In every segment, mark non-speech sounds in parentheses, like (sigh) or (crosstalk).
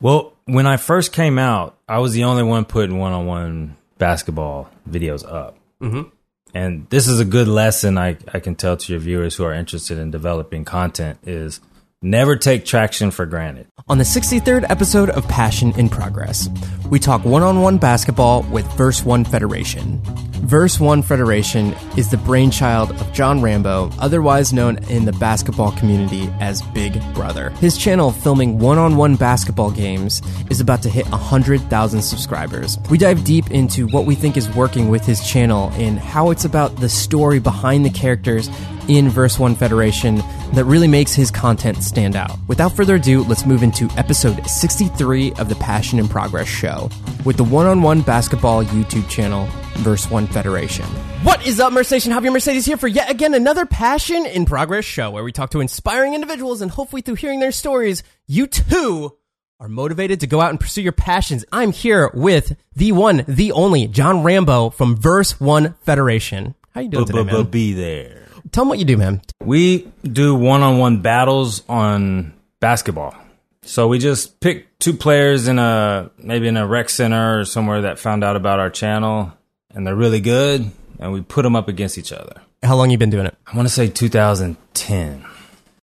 Well, when I first came out, I was the only one putting one on one basketball videos up. Mm-hmm. And this is a good lesson I, I can tell to your viewers who are interested in developing content is never take traction for granted. On the 63rd episode of Passion in Progress, we talk one on one basketball with Verse One Federation. Verse One Federation is the brainchild of John Rambo, otherwise known in the basketball community as Big Brother. His channel, filming one on one basketball games, is about to hit 100,000 subscribers. We dive deep into what we think is working with his channel and how it's about the story behind the characters in Verse One Federation that really makes his content stand out. Without further ado, let's move into episode 63 of the Passion in Progress show with the one on one basketball YouTube channel, Verse One Federation. What is up, Mercedes? Javier Mercedes here for yet again another Passion in Progress show where we talk to inspiring individuals and hopefully through hearing their stories, you too are motivated to go out and pursue your passions. I'm here with the one, the only John Rambo from Verse One Federation. How you doing today, man? Be there. Tell them what you do, man. We do one on one battles on basketball. So we just pick two players in a maybe in a rec center or somewhere that found out about our channel and they're really good and we put them up against each other. How long you been doing it? I want to say 2010.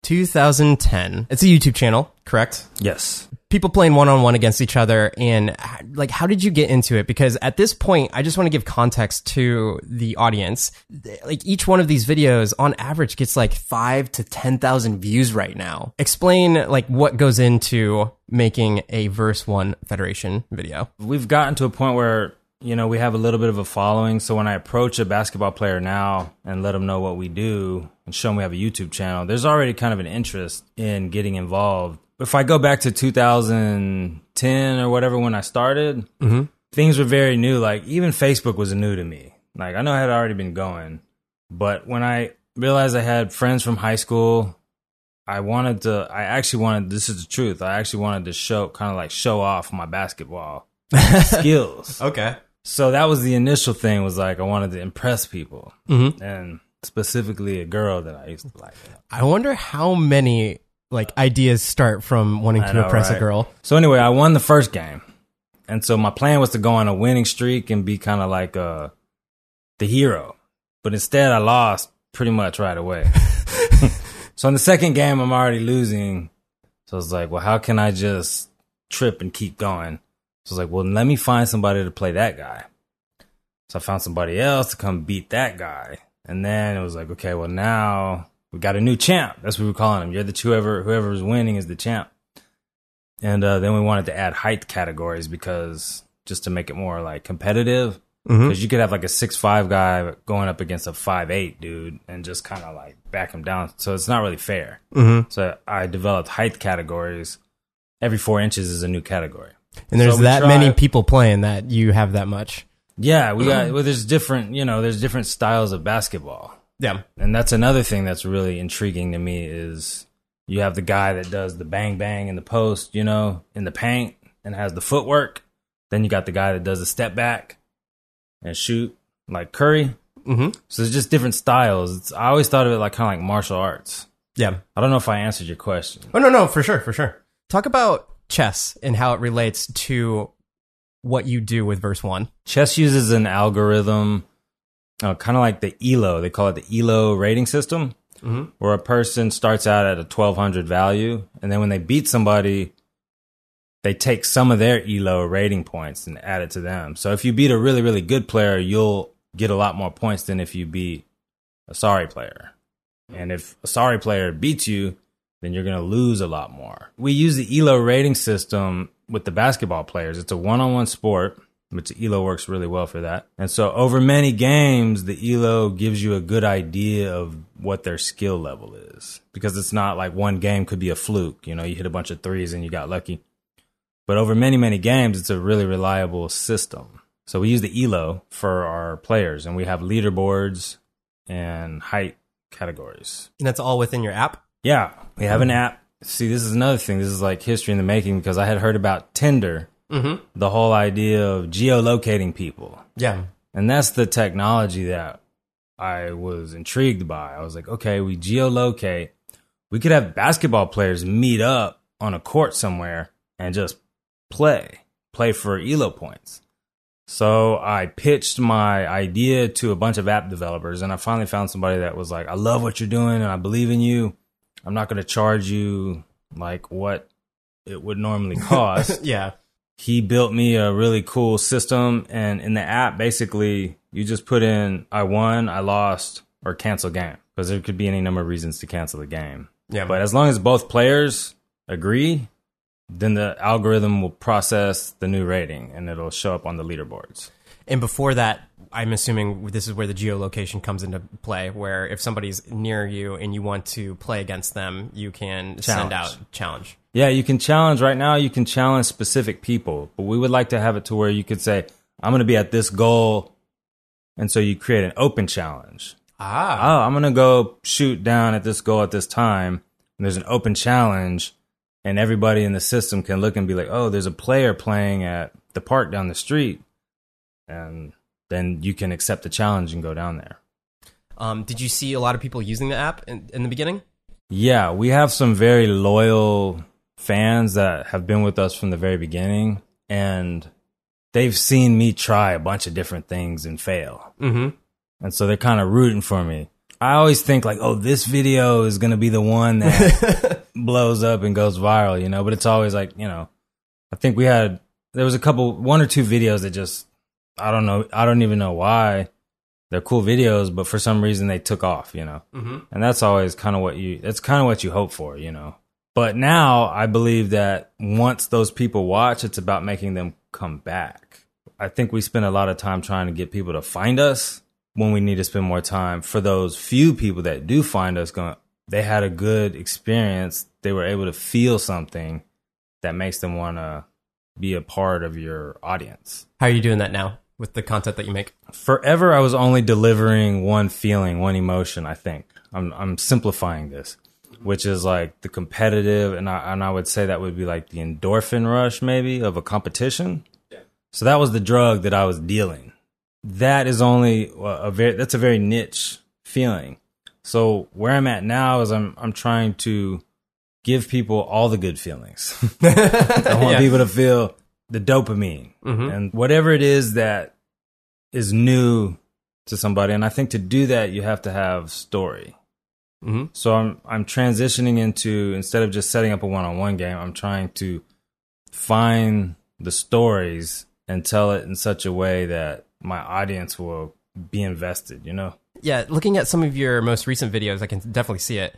2010. It's a YouTube channel, correct? Yes. People playing one on one against each other, and like, how did you get into it? Because at this point, I just want to give context to the audience. Like, each one of these videos, on average, gets like five to ten thousand views right now. Explain like what goes into making a Verse One Federation video. We've gotten to a point where you know, we have a little bit of a following. So when I approach a basketball player now and let them know what we do and show them we have a YouTube channel, there's already kind of an interest in getting involved. If I go back to 2010 or whatever when I started, Mm-hmm. things were very new. Like even Facebook was new to me. Like I know I had already been going, but when I realized I had friends from high school, I wanted to. I actually wanted. This is the truth. I actually wanted to show, kind of like show off my basketball (laughs) skills. Okay. So that was the initial thing. Was like I wanted to impress people, Mhm. and specifically a girl that I used to like. I wonder how many like ideas start from wanting to know, impress a girl. So anyway, I won the first game, and so my plan was to go on a winning streak and be kind of like uh, the hero. But instead, I lost pretty much right away. (laughs) so in the second game, I'm already losing. So I was like, well, how can I just trip and keep going? So I was like, well, let me find somebody to play that guy. So I found somebody else to come beat that guy. And then it was like, okay, well now we got a new champ. That's what we were calling him. You're the whoever whoever's winning is the champ. And uh, then we wanted to add height categories because just to make it more like competitive. Because you could have like a six five guy going up against a five eight dude and just kind of like back him down. So it's not really fair. Mm-hmm. So I developed height categories. Every four inches is a new category. And there's So that try- many people playing that you have that much. Yeah, we got. Well, there's different. You know, there's different styles of basketball. Yeah. and that's another thing that's really intriguing to me is you have the guy that does the bang bang in the post, you know, in the paint and has the footwork. Then you got the guy that does the step back and shoot like Curry. Mm-hmm. So it's just different styles. It's, I always thought of it like kind of like martial arts. Yeah. I don't know if I answered your question. Oh no, no, for sure, for sure. Talk about chess and how it relates to what you do with verse one. Chess uses an algorithm, uh, kind of like the ELO. They call it the ELO rating system. Mhm. where a person starts out at a 1200 value and then when they beat somebody they take some of their elo rating points and add it to them so if you beat a really really good player you'll get a lot more points than if you beat a sorry player and if a sorry player beats you then you're going to lose a lot more. We use the elo rating system with the basketball players. It's a one-on-one sport which the elo works really well for that. And so over many games the elo gives you a good idea of what their skill level is. Because it's not like one game could be a fluke you know you hit a bunch of threes and you got lucky. But over many many games it's a really reliable system. So we use the elo for our players and we have leaderboards and height categories. And that's all within your app. yeah we have an app see this is another thing this is like history in the making because i had heard about tinder Mm-hmm. the whole idea of geolocating people Yeah. and that's the technology that I was intrigued by. I was like, okay, we geolocate. We could have basketball players meet up on a court somewhere and just play, play for elo points. So I pitched my idea to a bunch of app developers and I finally found somebody that was like, I love what you're doing and I believe in you. I'm not going to charge you like what it would normally (laughs) cost. yeah. He built me a really cool system and in the app basically you just put in I won, I lost or cancel game because there could be any number of reasons to cancel the game. Yeah. But as long as both players agree, then the algorithm will process the new rating and it'll show up on the leaderboards. And before that, I'm assuming this is where the geolocation comes into play, where if somebody's near you and you want to play against them, you can send Challenge. out challenge. Yeah, you can challenge right now, you can challenge specific people, but we would like to have it to where you could say, I'm going to be at this goal. And so you create an open challenge. Ah. Oh, I'm going to go shoot down at this goal at this time. And there's an open challenge and everybody in the system can look and be like, "Oh, there's a player playing at the park down the street." And then you can accept the challenge and go down there. Um, did you see a lot of people using the app in, in the beginning? Yeah, we have some very loyal fans that have been with us from the very beginning and they've seen me try a bunch of different things and fail. Mm-hmm. And so they're kind of rooting for me. I always think like, "Oh, this video is going to be the one that (laughs) blows up and goes viral," you know, but it's always like, you know, I think we had there was a couple one or two videos that just I don't know, I don't even know why. They're cool videos, but for some reason they took off, you know. Mm-hmm. And that's always kind of what you that's kind of what you hope for, you know. But now I believe that once those people watch, it's about making them come back. I think we spend a lot of time trying to get people to find us when we need to spend more time for those few people that do find us going they had a good experience, they were able to feel something that makes them want to be a part of your audience. How are you doing that now with the content that you make? Forever I was only delivering one feeling, one emotion, I think. I'm I'm simplifying this, which is like the competitive and I and I would say that would be like the endorphin rush maybe of a competition. Yeah. So that was the drug that I was dealing. That is only a a very that's a very niche feeling. So where I'm at now is I'm I'm trying to give people all the good feelings. (laughs) I want (laughs) Yeah. people to feel the dopamine Mhm. and whatever it is that is new to somebody. And I think to do that, you have to have story. Mm-hmm. So I'm I'm transitioning into instead of just setting up a one on one game, I'm trying to find the stories and tell it in such a way that my audience will be invested. You know. Yeah, looking at some of your most recent videos, I can definitely see it.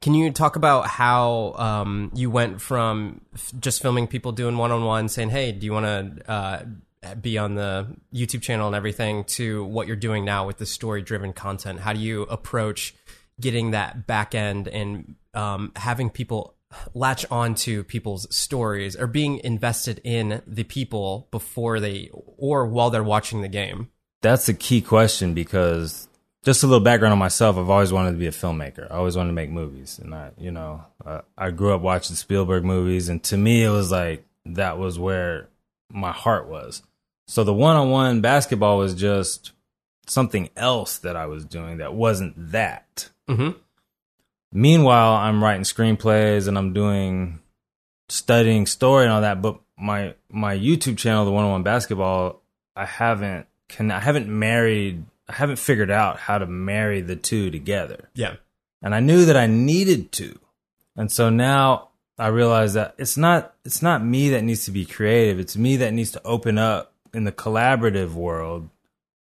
Can you talk about how um, you went from just filming people doing one on one, saying, "Hey, do you want to uh, be on the YouTube channel and everything," to what you're doing now with the story driven content? How do you approach getting that back end and um, having people latch onto people's stories or being invested in the people before they or while they're watching the game? That's a key question because just a little background on myself. I've always wanted to be a filmmaker. I always wanted to make movies, and I, you know, uh, I grew up watching Spielberg movies, and to me, it was like that was where my heart was. So the one-on-one basketball was just something else that I was doing that wasn't that. Mm-hmm. Meanwhile, I'm writing screenplays and I'm doing studying story and all that. But my my YouTube channel, the one on one basketball, I haven't can I haven't married I haven't figured out how to marry the two together. Yeah. And I knew that I needed to. And so now I realize that it's not it's not me that needs to be creative. It's me that needs to open up in the collaborative world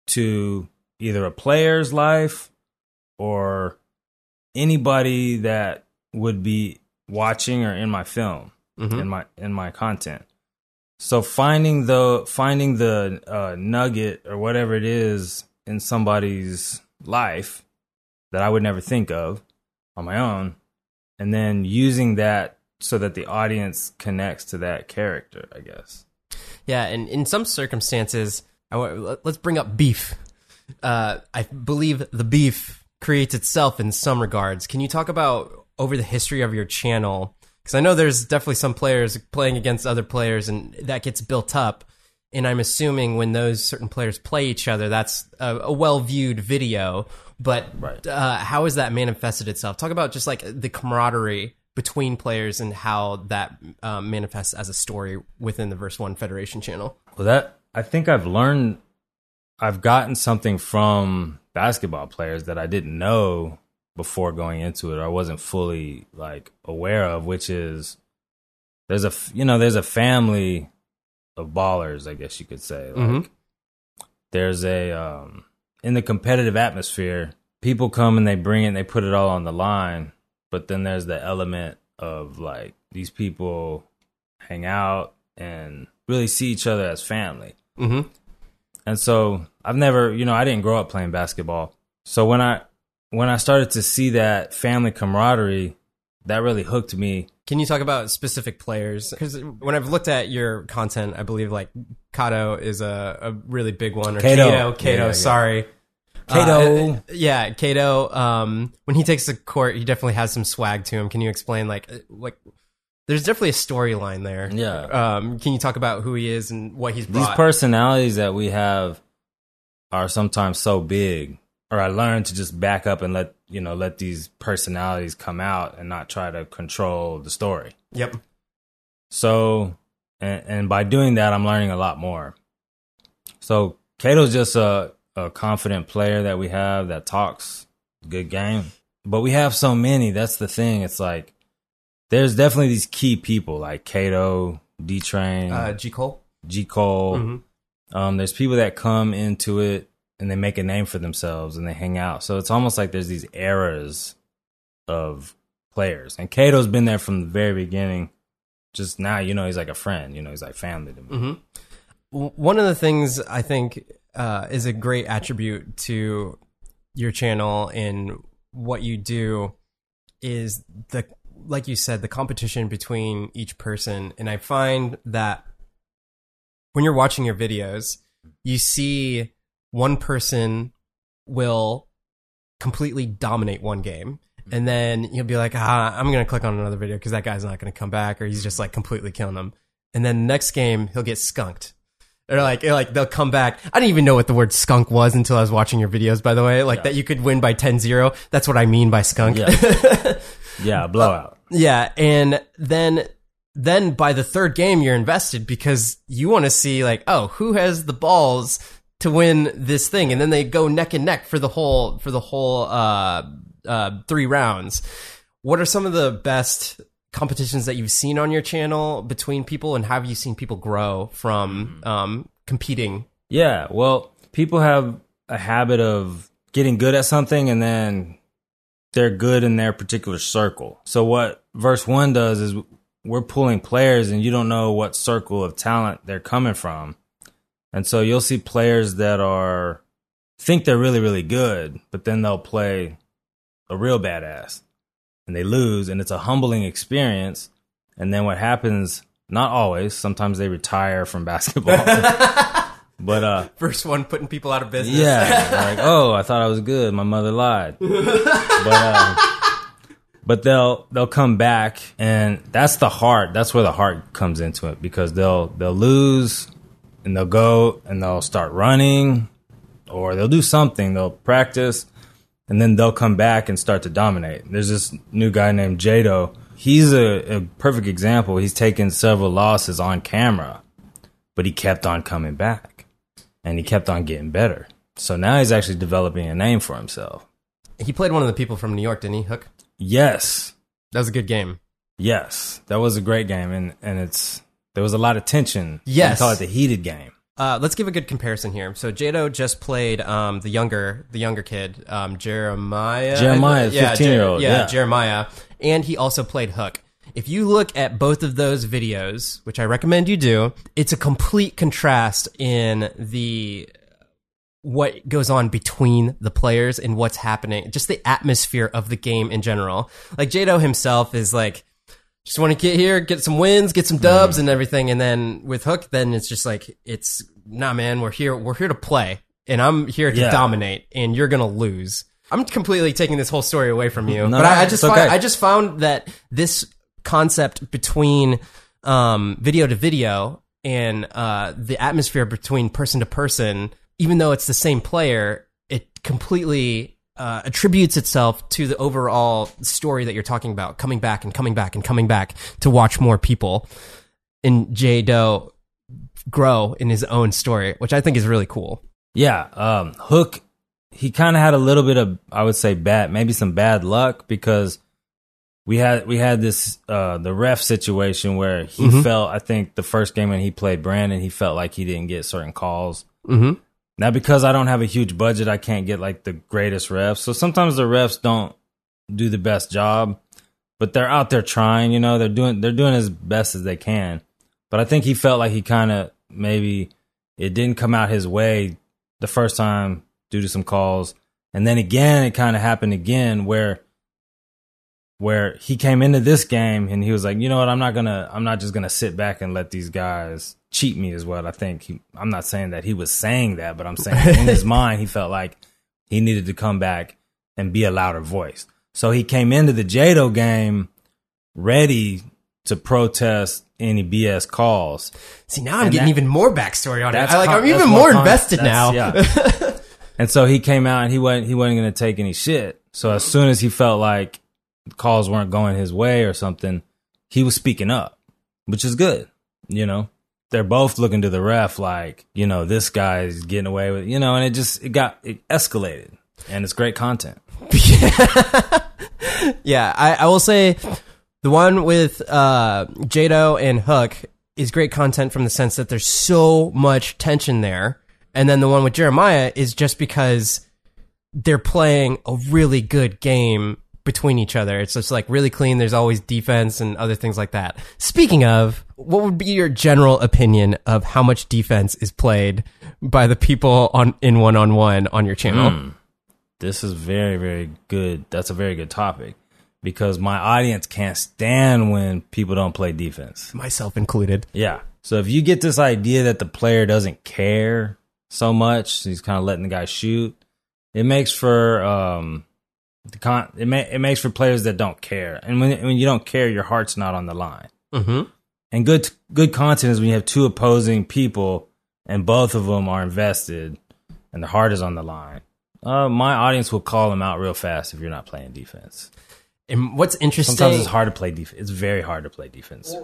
to either a player's life or anybody that would be watching or in my film Mhm. in my in my content. So finding the finding the uh, nugget or whatever it is in somebody's life that I would never think of on my own, and then using that so that the audience connects to that character. I guess. Yeah, and in some circumstances, let's bring up beef. Uh, I believe the beef creates itself in some regards. Can you talk about over the history of your channel? Because I know there's definitely some players playing against other players, and that gets built up. And I'm assuming when those certain players play each other, that's a, a well viewed video. But Right. uh, how has that manifested itself? Talk about just like the camaraderie between players and how that um, manifests as a story within the Verse One Federation channel. Well, that I think I've learned, I've gotten something from basketball players that I didn't know before going into it. Or I wasn't fully like aware of, which is there's a you know there's a family of ballers, I guess you could say. Like Mhm. there's a um, in the competitive atmosphere, people come and they bring it, and they put it all on the line. But then there's the element of like these people hang out and really see each other as family. Mm-hmm. And so I've never, you know, I didn't grow up playing basketball. So when I when I started to see that family camaraderie, that really hooked me. Can you talk about specific players? Because when I've looked at your content, I believe like Kato is a, a really big one. Or Kato. Kato, Kato, Yeah, yeah. sorry. Kato. Uh, yeah, Kato. Um, when he takes the court, he definitely has some swag to him. Can you explain like uh, like? There's definitely a storyline there. Yeah. Um, can you talk about who he is and what he's These personalities that we have are sometimes so big. Or I learned to just back up and let, you know, let these personalities come out and not try to control the story. yep. So, and, and by doing that, I'm learning a lot more. So, Kato's just a, a confident player that we have that talks good game. But we have so many. That's the thing. It's like there's definitely these key people like Kato, D Train, Uh, G Cole. G Cole. Mhm. Um, there's people that come into it and they make a name for themselves and they hang out. So it's almost like there's these eras of players. And Kato's been there from the very beginning. Just now, you know, he's like a friend. You know, he's like family to me. W- One of the things I think uh, is a great attribute to your channel and what you do is the like you said the competition between each person and i find that when you're watching your videos you see one person will completely dominate one game and then you'll be like ah i'm gonna click on another video because that guy's not gonna come back or he's just like completely killing them and then next game he'll get skunked or like, like they'll come back. I didn't even know what the word skunk was until I was watching your videos, by the way. Like Yeah. that you could win by 10-0. That's what I mean by skunk. Yeah. (laughs) Yeah, blowout. Yeah, and then then by the third game you're invested because you want to see like, oh, who has the balls to win this thing, and then they go neck and neck for the whole for the whole uh, uh, three rounds. What are some of the best competitions that you've seen on your channel between people, and have you seen people grow from um, competing? Yeah, well, people have a habit of getting good at something and then they're good in their particular circle. So what verse 1 does is we're pulling players and you don't know what circle of talent they're coming from. And so you'll see players that are think they're really really good, but then they'll play a real badass and they lose and it's a humbling experience. And then what happens not always, sometimes they retire from (laughs) basketball. (laughs) but uh First one putting people out of business. yeah, (laughs) like oh, I thought I was good. My mother lied. but uh, but they'll they'll come back, and that's the heart. That's where the heart comes into it because they'll they'll lose, and they'll go and they'll start running, or they'll do something. They'll practice, and then they'll come back and start to dominate. There's this new guy named Jado. He's a, a perfect example. He's taken several losses on camera, but he kept on coming back and he kept on getting better. So now he's actually developing a name for himself. He played one of the people from New York, didn't he? Hook. Yes, That was a good game. yes, that was a great game, and and it's there was a lot of tension. Yes. we call it the heated game. Uh, let's give a good comparison here. So Jado just played um, the younger, the younger kid, um, Jeremiah. Jeremiah, yeah, 15-year-old, yeah, yeah. Jeremiah, and he also played Hook. If you look at both of those videos, which I recommend you do, it's a complete contrast in the what goes on between the players and what's happening, just the atmosphere of the game in general. Like Jado himself is like, just want to get here, get some wins, get some dubs and everything. And then with Hook, then it's just like, it's nah, man, we're here, we're here to play and I'm here to Yeah. dominate and you're going to lose. I'm completely taking this whole story away from you, No, but I, I just, okay. find, I just found that this concept between, um, video to video and, uh, the atmosphere between person to person, even though it's the same player, it completely uh, attributes itself to the overall story that you're talking about, coming back and coming back and coming back to watch more people in Jado grow in his own story, which I think is really cool. Yeah, um, Hook, he kind of had a little bit of, I would say, bad, maybe some bad luck because we had we had this uh, the ref situation where he felt. I think the first game when he played Brandon, he felt like he didn't get certain calls. Mm-hmm. Now because I don't have a huge budget, I can't get like the greatest refs. So sometimes the refs don't do the best job, but they're out there trying. You know, they're doing they're doing as best as they can. But I think he felt like he kind of maybe it didn't come out his way the first time due to some calls, and then again it kind of happened again where where he came into this game and he was like, you know what, I'm not gonna, I'm not just gonna sit back and let these guys cheat me. as well. I think. He, I'm not saying that he was saying that, but I'm saying in his (laughs) mind he felt like he needed to come back and be a louder voice. So he came into the Jado game ready to protest any BS calls. See, now I'm And getting that- even more backstory on it. I, like, I'm even more con- invested now. Yeah. (laughs) and so he came out and he wasn't he wasn't going to take any shit. So as soon as he felt like calls weren't going his way or something, he was speaking up, which is good. You know, they're both looking to the ref like, you know, this guy's getting away with, you know, and it just it got it escalated, and it's great content. (laughs) yeah, I, I will say the one with uh, Jado and Hook is great content from the sense that there's so much tension there, and then the one with Jeremiah is just because they're playing a really good game between each other. It's just like really clean. There's always defense and other things like that. Speaking of, what would be your general opinion of how much defense is played by the people on in one on one on your channel? This is very very good. That's a very good topic because my audience can't stand when people don't play defense. Myself included. Yeah. So if you get this idea that the player doesn't care so much, he's kind of letting the guy shoot. It makes for um, the con. It ma- it makes for players that don't care, and when when you don't care, your heart's not on the line. Mm-hmm. And good good content is when you have two opposing people, and both of them are invested, and the heart is on the line. Uh, my audience will call them out real fast if you're not playing defense. And what's interesting Sometimes it's hard to play defense. It's very hard to play defense.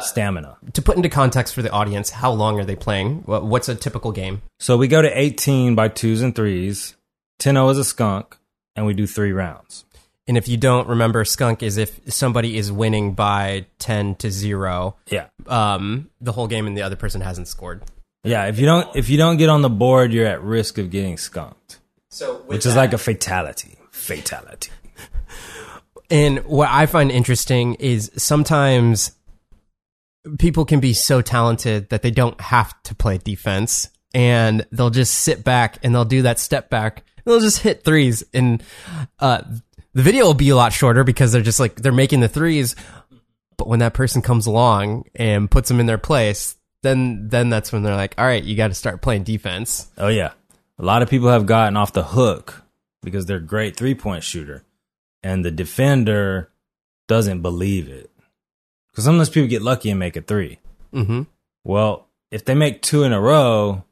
Stamina. to put into context for the audience, how long are they playing? What's a typical game? So we go to 18 by twos and threes. 10 0 is a skunk, and we do three rounds. And if you don't remember, skunk is if somebody is winning by ten to zero, Yeah. um, the whole game, and the other person hasn't scored. Yeah, if you don't if you don't get on the board, you're at risk of getting skunked, So, which is like a fatality. Fatality. (laughs) And what I find interesting is sometimes people can be so talented that they don't have to play defense and they'll just sit back and they'll do that step back they'll just hit threes and uh, the video will be a lot shorter because they're just like they're making the threes but when that person comes along and puts them in their place then then that's when they're like all right you got to start playing defense Oh yeah. A lot of people have gotten off the hook because they're a great three point shooter. And the defender doesn't believe it. Because sometimes people get lucky and make a three. mm-hmm. Well, if they make two in a row,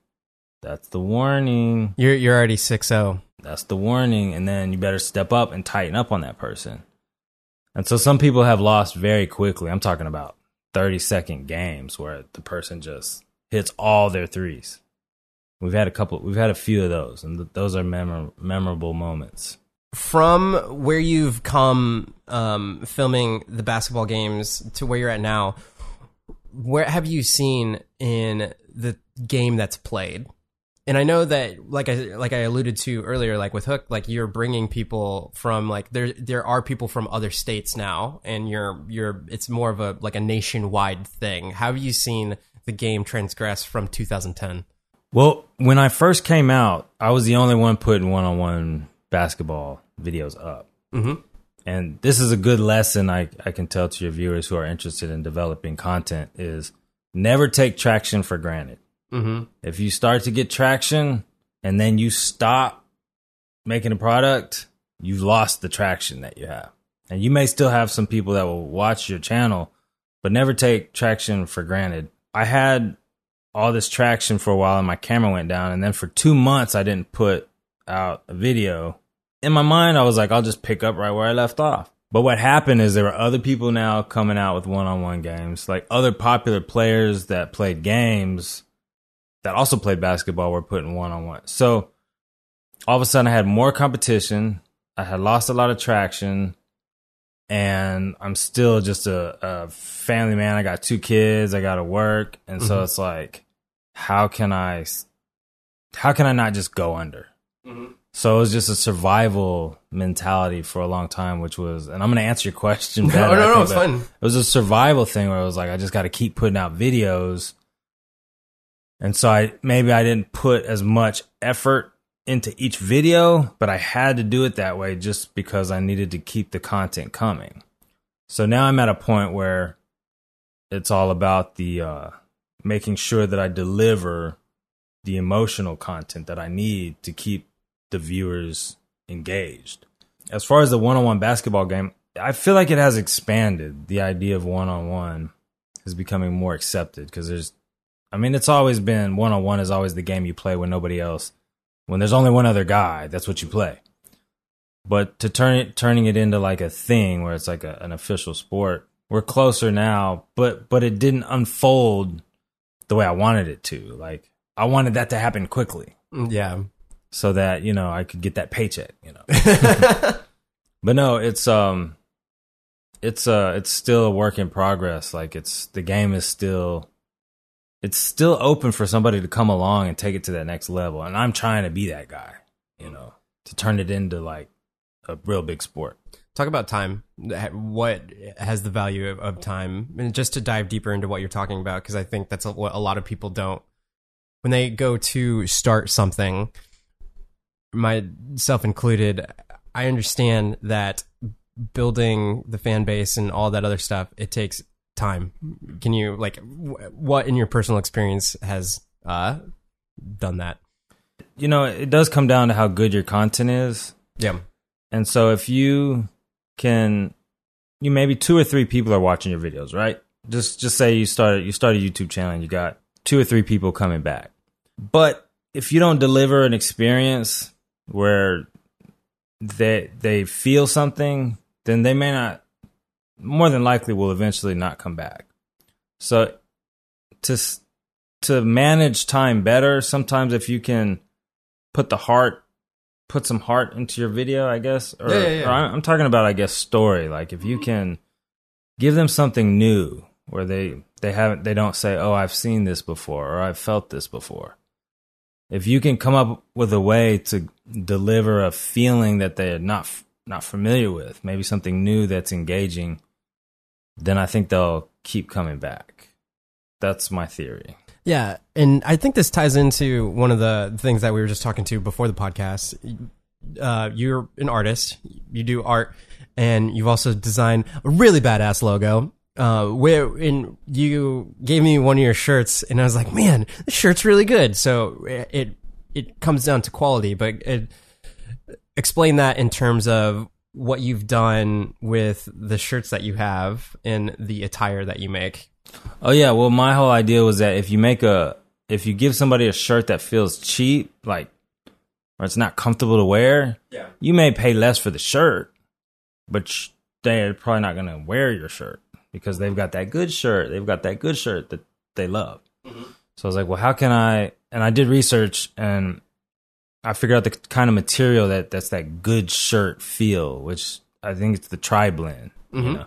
that's the warning. you're, you're already oh. 6-0 That's the warning. And then you better step up and tighten up on that person. And so some people have lost very quickly. I'm talking about 30 second games where the person just hits all their threes. We've had a couple, we've had a few of those, and th- those are memor- memorable moments. from where you've come um, filming the basketball games to where you're at now, where have you seen in the game that's played? And I know that, like I like I alluded to earlier, like with Hook, like you're bringing people from like there there are people from other states now, and you're you're it's more of a like a nationwide thing. How have you seen the game transgress from 2010? Well, when I first came out, I was the only one putting one on one basketball videos up. Mhm. And this is a good lesson I, I can tell to your viewers who are interested in developing content is never take traction for granted. Mm-hmm. If you start to get traction and then you stop making a product, you've lost the traction that you have. And you may still have some people that will watch your channel, but never take traction for granted. I had all this traction for a while and my camera went down. And then for two months, I didn't put out a video. in my mind, I was like, I'll just pick up right where I left off. But what happened is there were other people now coming out with one on one games, like other popular players that played games that also played basketball were putting one on one. So all of a sudden, I had more competition. I had lost a lot of traction, and I'm still just a, a family man. I got two kids. I got to work, and so Mhm. it's like, how can I, how can I not just go under? So it was just a survival mentality for a long time, which was, and I'm going to answer your question. (laughs) No, better, no, I no, think, it's. It was a survival thing where I was like, I just got to keep putting out videos. And so I, maybe I didn't put as much effort into each video, but I had to do it that way just because I needed to keep the content coming. So now I'm at a point where it's all about the, uh, making sure that I deliver the emotional content that I need to keep the viewers engaged. As far as the one on one basketball game, I feel like it has expanded. The idea of one on one is becoming more accepted because there's, I mean, it's always been one on one is always the game you play when nobody else, when there's only one other guy, that's what you play. But to turn it, turning it into like a thing where it's like a, an official sport, we're closer now, but, but it didn't unfold the way I wanted it to. Like, I wanted that to happen quickly Yeah. so that you know I could get that paycheck. You know, (laughs) but no, it's um, it's uh, it's still a work in progress. Like it's the game is still, it's still open for somebody to come along and take it to that next level. And I'm trying to be that guy. You know, to turn it into like a real big sport. Talk about time. What has the value of, time? And just to dive deeper into what you're talking about, because I think that's what a lot of people don't. When they go to start something, myself included, I understand that building the fan base and all that other stuff, it takes time. Can you like wh- what in your personal experience has uh done that? You know, it does come down to how good your content is. Yeah. And so if you can you maybe two or three people are watching your videos, right? Just just say you started you start a YouTube channel and you got two or three people coming back. But if you don't deliver an experience where they they feel something, then they may not more than likely will eventually not come back. So to to manage time better, sometimes if you can put the heart put some heart into your video, I guess. Or, Yeah, yeah, yeah. or I'm I'm talking about, I guess, story. Like if you mm-hmm. can give them something new where they they haven't they don't say, "Oh, I've seen this before" or "I've felt this before." If you can come up with a way to deliver a feeling that they're not not familiar with, maybe something new that's engaging, then I think they'll keep coming back. That's my theory. Yeah, and I think this ties into one of the things that we were just talking to before the podcast. Uh, you're an artist, you do art, and you've also designed a really badass logo. Uh, where in you gave me one of your shirts, and I was like, man, this shirt's really good. So it it comes down to quality, but it, explain that in terms of what you've done with the shirts that you have and the attire that you make. Oh yeah, well my whole idea was that if you make a if you give somebody a shirt that feels cheap, like or it's not comfortable to wear, Yeah. you may pay less for the shirt, but they're probably not going to wear your shirt because they've got that good shirt. They've got that good shirt that they love. Mm-hmm. So I was like, well, how can I? And I did research and I figured out the kind of material that that's that good shirt feel, which I think it's the tri blend. You know?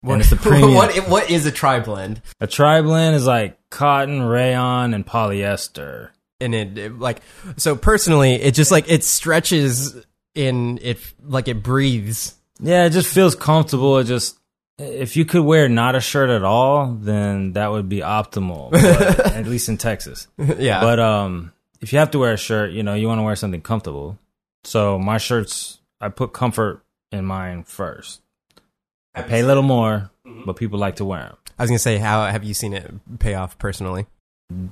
What, it's the (laughs) premium. what, what is a tri blend? A tri blend is like cotton, rayon, and polyester. And it, it, like so personally, it just like it stretches in it like it breathes. Yeah, it just feels comfortable. It just if you could wear not a shirt at all, then that would be optimal. (laughs) but- at least in Texas. yeah, But um, if you have to wear a shirt, you know you want to wear something comfortable. So my shirts, I put comfort in mine first. I pay a little more, mm-hmm. but people like to wear them. I was gonna say, how have you seen it pay off personally?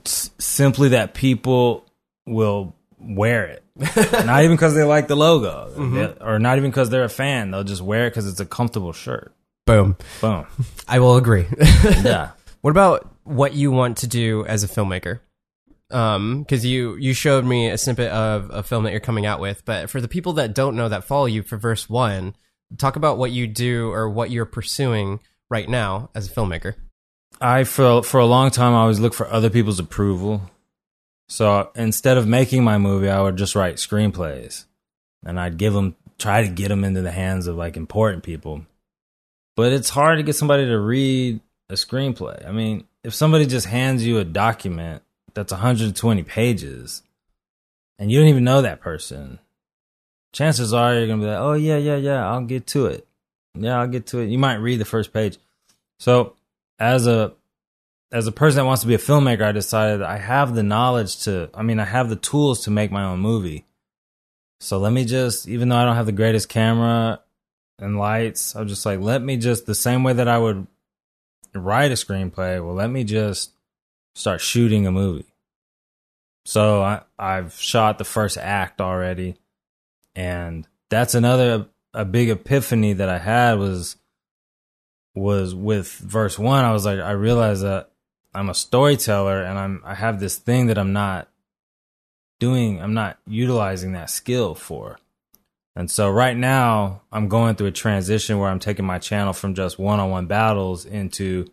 S- simply that people will wear it, (laughs) not even because they like the logo, mm-hmm. They- or not even because they're a fan. They'll just wear it because it's a comfortable shirt. Boom. Boom. (laughs) I will agree. (laughs) Yeah. what about what you want to do as a filmmaker? Um because you you showed me a snippet of a film that you're coming out with but for the people that don't know that follow you for verse one talk about what you do or what you're pursuing right now as a filmmaker I for for a long time I always look for other people's approval. So instead of making my movie, I would just write screenplays, and I'd give them try to get them into the hands of like important people. But it's hard to get somebody to read a screenplay. I mean, if somebody just hands you a document that's 120 pages, and you don't even know that person, chances are you're gonna be like, "Oh yeah, yeah, yeah, I'll get to it. Yeah, I'll get to it." You might read the first page. So as a as a person that wants to be a filmmaker, I decided I have the knowledge to. I mean, I have the tools to make my own movie. So let me just, even though I don't have the greatest camera and lights, I'm just like, let me just the same way that I would write a screenplay. Well, let me just start shooting a movie. So I I've shot the first act already, and that's another a big epiphany that I had was was with verse one. I was like, I realized that I'm a storyteller and I'm I have this thing that I'm not doing. I'm not utilizing that skill for. And so right now I'm going through a transition where I'm taking my channel from just one-on-one battles into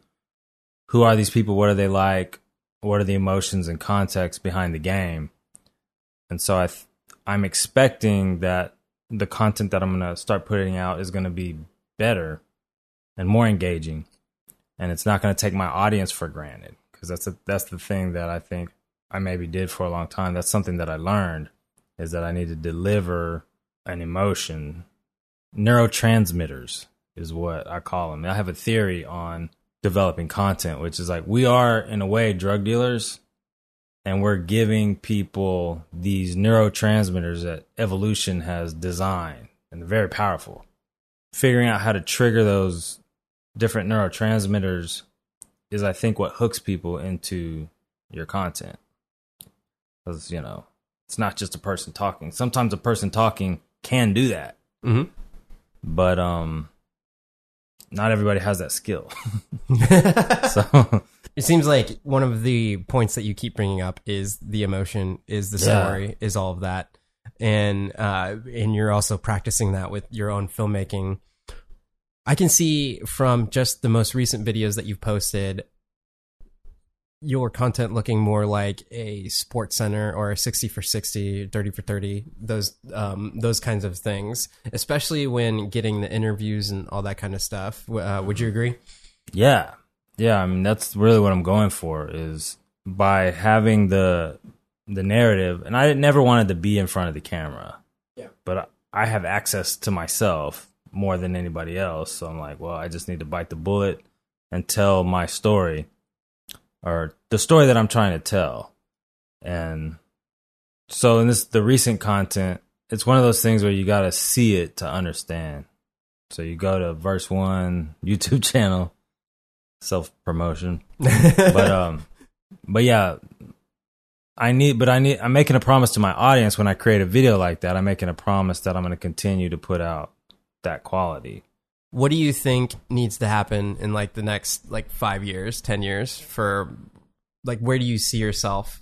who are these people? What are they like? What are the emotions and context behind the game? And so I th- I'm expecting that the content that I'm going to start putting out is going to be better and more engaging and it's not going to take my audience for granted because that's a, that's the thing that I think I maybe did for a long time. That's something that I learned is that I need to deliver an emotion. Neurotransmitters is what I call them. I have a theory on developing content, which is like we are in a way drug dealers and we're giving people these neurotransmitters that evolution has designed and they're very powerful. Figuring out how to trigger those different neurotransmitters is I think what hooks people into your content. Because, you know, it's not just a person talking. Sometimes a person talking can do that. mm-hmm. But um not everybody has that skill. (laughs) (laughs) so it seems like one of the points that you keep bringing up is the emotion is the Yeah. story is all of that and uh and you're also practicing that with your own filmmaking i can see from just the most recent videos that you've posted your content looking more like a SportsCenter or a 60 for 60 30 for 30 those um those kinds of things especially when getting the interviews and all that kind of stuff uh, would you agree Yeah. Yeah, I mean that's really what I'm going for is by having the the narrative and I never wanted to be in front of the camera. Yeah. But I have access to myself more than anybody else, so I'm like, well, I just need to bite the bullet and tell my story or the story that I'm trying to tell. And so in this the recent content, it's one of those things where you got to see it to understand. So you go to verse 1 (laughs) YouTube channel self promotion. but (laughs) um but yeah, I need but I need I'm making a promise to my audience when I create a video like that. I'm making a promise that I'm going to continue to put out that quality. What do you think needs to happen in like the next like five years, ten years for like where do you see yourself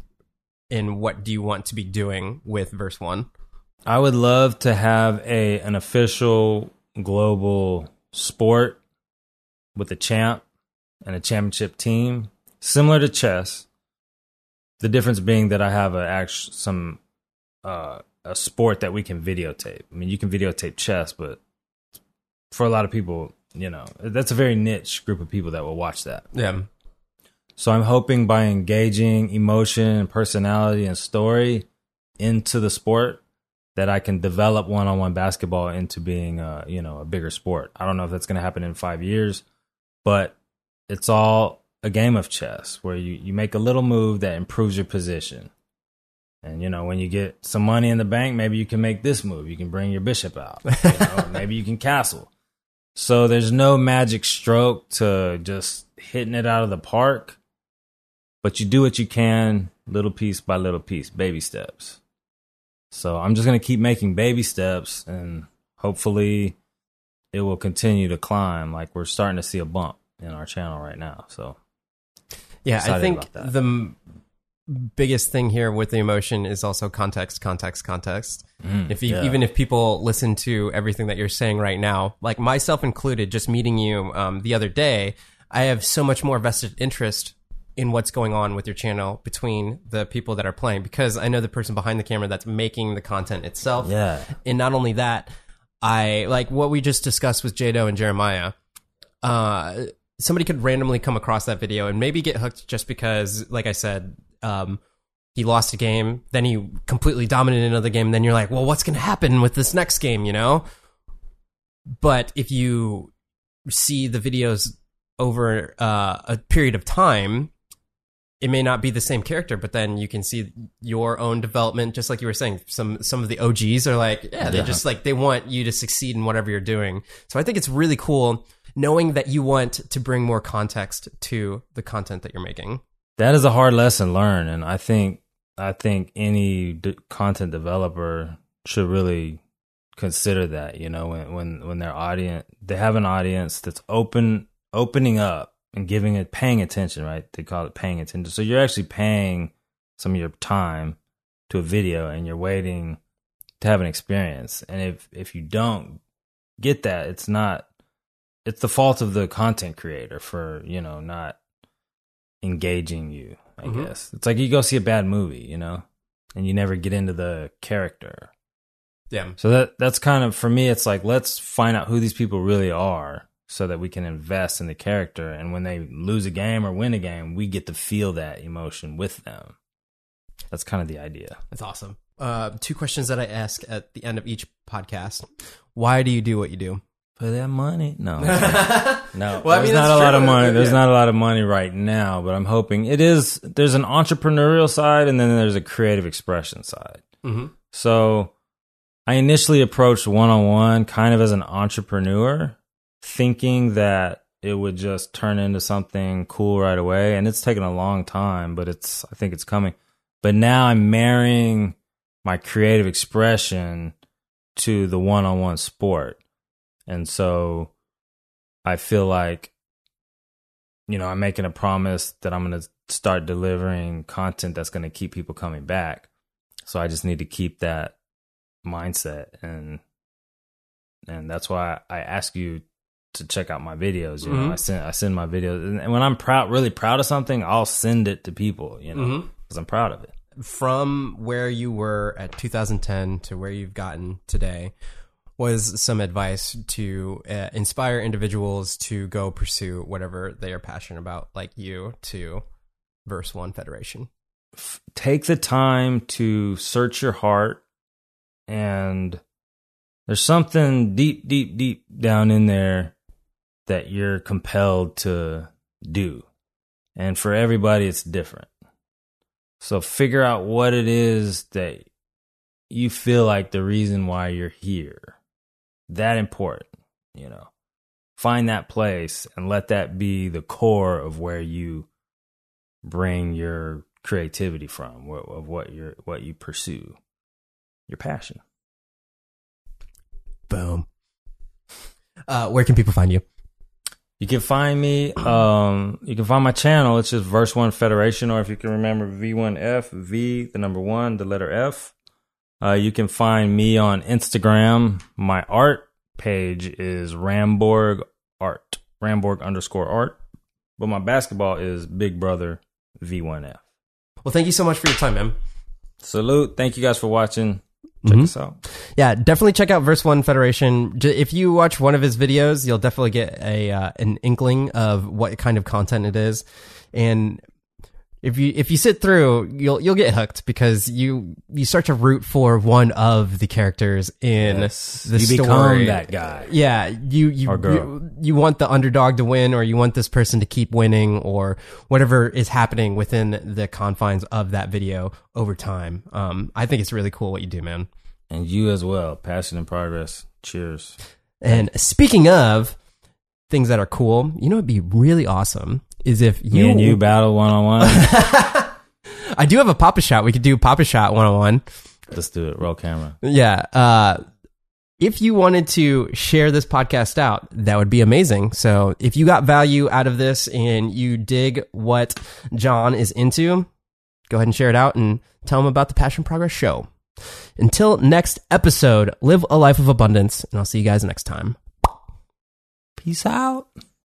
and what do you want to be doing with verse one? I would love to have a an official global sport with a champ and a championship team, similar to chess. The difference being that I have a act some uh, a sport that we can videotape. I mean, you can videotape chess, but for a lot of people, you know, that's a very niche group of people that will watch that. Yeah. So I'm hoping by engaging emotion and personality and story into the sport that I can develop one-on-one basketball into being a, you know, a bigger sport. I don't know if that's going to happen in 5 years, but it's all a game of chess where you you make a little move that improves your position. And you know, when you get some money in the bank, maybe you can make this move. You can bring your bishop out. You know, (laughs) maybe you can castle. So there's no magic stroke to just hitting it out of the park, but you do what you can, little piece by little piece, baby steps. So I'm just going to keep making baby steps and hopefully it will continue to climb like we're starting to see a bump in our channel right now. So Yeah, I think the biggest thing here with the emotion is also context, context, context. if you, yeah. even if people listen to everything that you're saying right now, like myself included, just meeting you um, the other day, I have so much more vested interest in what's going on with your channel between the people that are playing because I know the person behind the camera that's making the content itself. Yeah. And not only that, I like what we just discussed with Jado and Jeremiah. Uh, somebody could randomly come across that video and maybe get hooked just because, like I said, um, he lost a game, then he completely dominated another game, then you're like, well, what's going to happen with this next game, you know? But if you see the videos over uh, a period of time, it may not be the same character, but then you can see your own development, just like you were saying. Some some of the OGs are like, yeah, they Yeah. just like they want you to succeed in whatever you're doing. So I think it's really cool knowing that you want to bring more context to the content that you're making. That is a hard lesson learned, and I think I think any d- content developer should really consider that. You know, when when when their audience they have an audience that's open opening up and giving it paying attention. Right? They call it paying attention. So you're actually paying some of your time to a video, and you're waiting to have an experience. And if if you don't get that, it's not. It's the fault of the content creator for you know not engaging you, I Mhm. guess. It's like you go see a bad movie, you know, and you never get into the character. Yeah. So that that's kind of for me it's like let's find out who these people really are so that we can invest in the character and when they lose a game or win a game, we get to feel that emotion with them. That's kind of the idea. That's awesome. Uh, two questions that I ask at the end of each podcast. Why do you do what you do? For that money? No. (laughs) no. Well, I there's mean, not a lot of money. There's Yeah. not a lot of money right now, but I'm hoping it is there's an entrepreneurial side and then there's a creative expression side. Mm-hmm. So I initially approached one on one kind of as an entrepreneur, thinking that it would just turn into something cool right away. And it's taken a long time, but it's, I think it's coming. But now I'm marrying my creative expression to the one on one sport. And so I feel like, you know, I'm making a promise that I'm going to start delivering content that's going to keep people coming back. So I just need to keep that mindset and and that's why I ask you to check out my videos. You know, Mhm. I send I send my videos, and and when I'm proud, really proud of something, I'll send it to people. You know, because I'm proud of it. From where you were at 2010 to where you've gotten today, was some advice to uh, inspire individuals to go pursue whatever they are passionate about, like you, to Verse One Federation. take the time to search your heart and there's something deep deep deep down in there that you're compelled to do. And for everybody it's different. So figure out what it is that you feel like the reason why you're here that important you know find that place and let that be the core of where you bring your creativity from of what you what you pursue your passion Boom. Uh, where can people find you? you can find me um you can find my channel it's just verse one federation or if you can remember v1f v the number one the letter f uh you can find me on instagram. My art page is ramborg art. Ramborg underscore art. But my basketball is big brother v1f Well, thank you so much for your time, man. salute. Thank you guys for watching. Check Mhm. us out. Yeah, definitely check out Verse One Federation. If you watch one of his videos, you'll definitely get a uh, an inkling of what kind of content it is, and if you if you sit through, you'll you'll get hooked because you you start to root for one of the characters in Yes. the you story. become that guy Yeah, you you, you you want the underdog to win, or you want this person to keep winning, or whatever is happening within the confines of that video over time. Um, I think it's really cool what you do, man. And you as well. Passion and progress. Cheers. And speaking of things that are cool, you know, it'd be really awesome is if you Me and you battle one on one. I do have a Pop-A-Shot. We could do Pop-A-Shot one on one. Let's do it. Roll camera. Yeah. Uh, if you wanted to share this podcast out, that would be amazing. So if you got value out of this and you dig what John is into, go ahead and share it out and tell them about the Passion Progress show. Until next episode, live a life of abundance, and I'll see you guys next time. Peace out.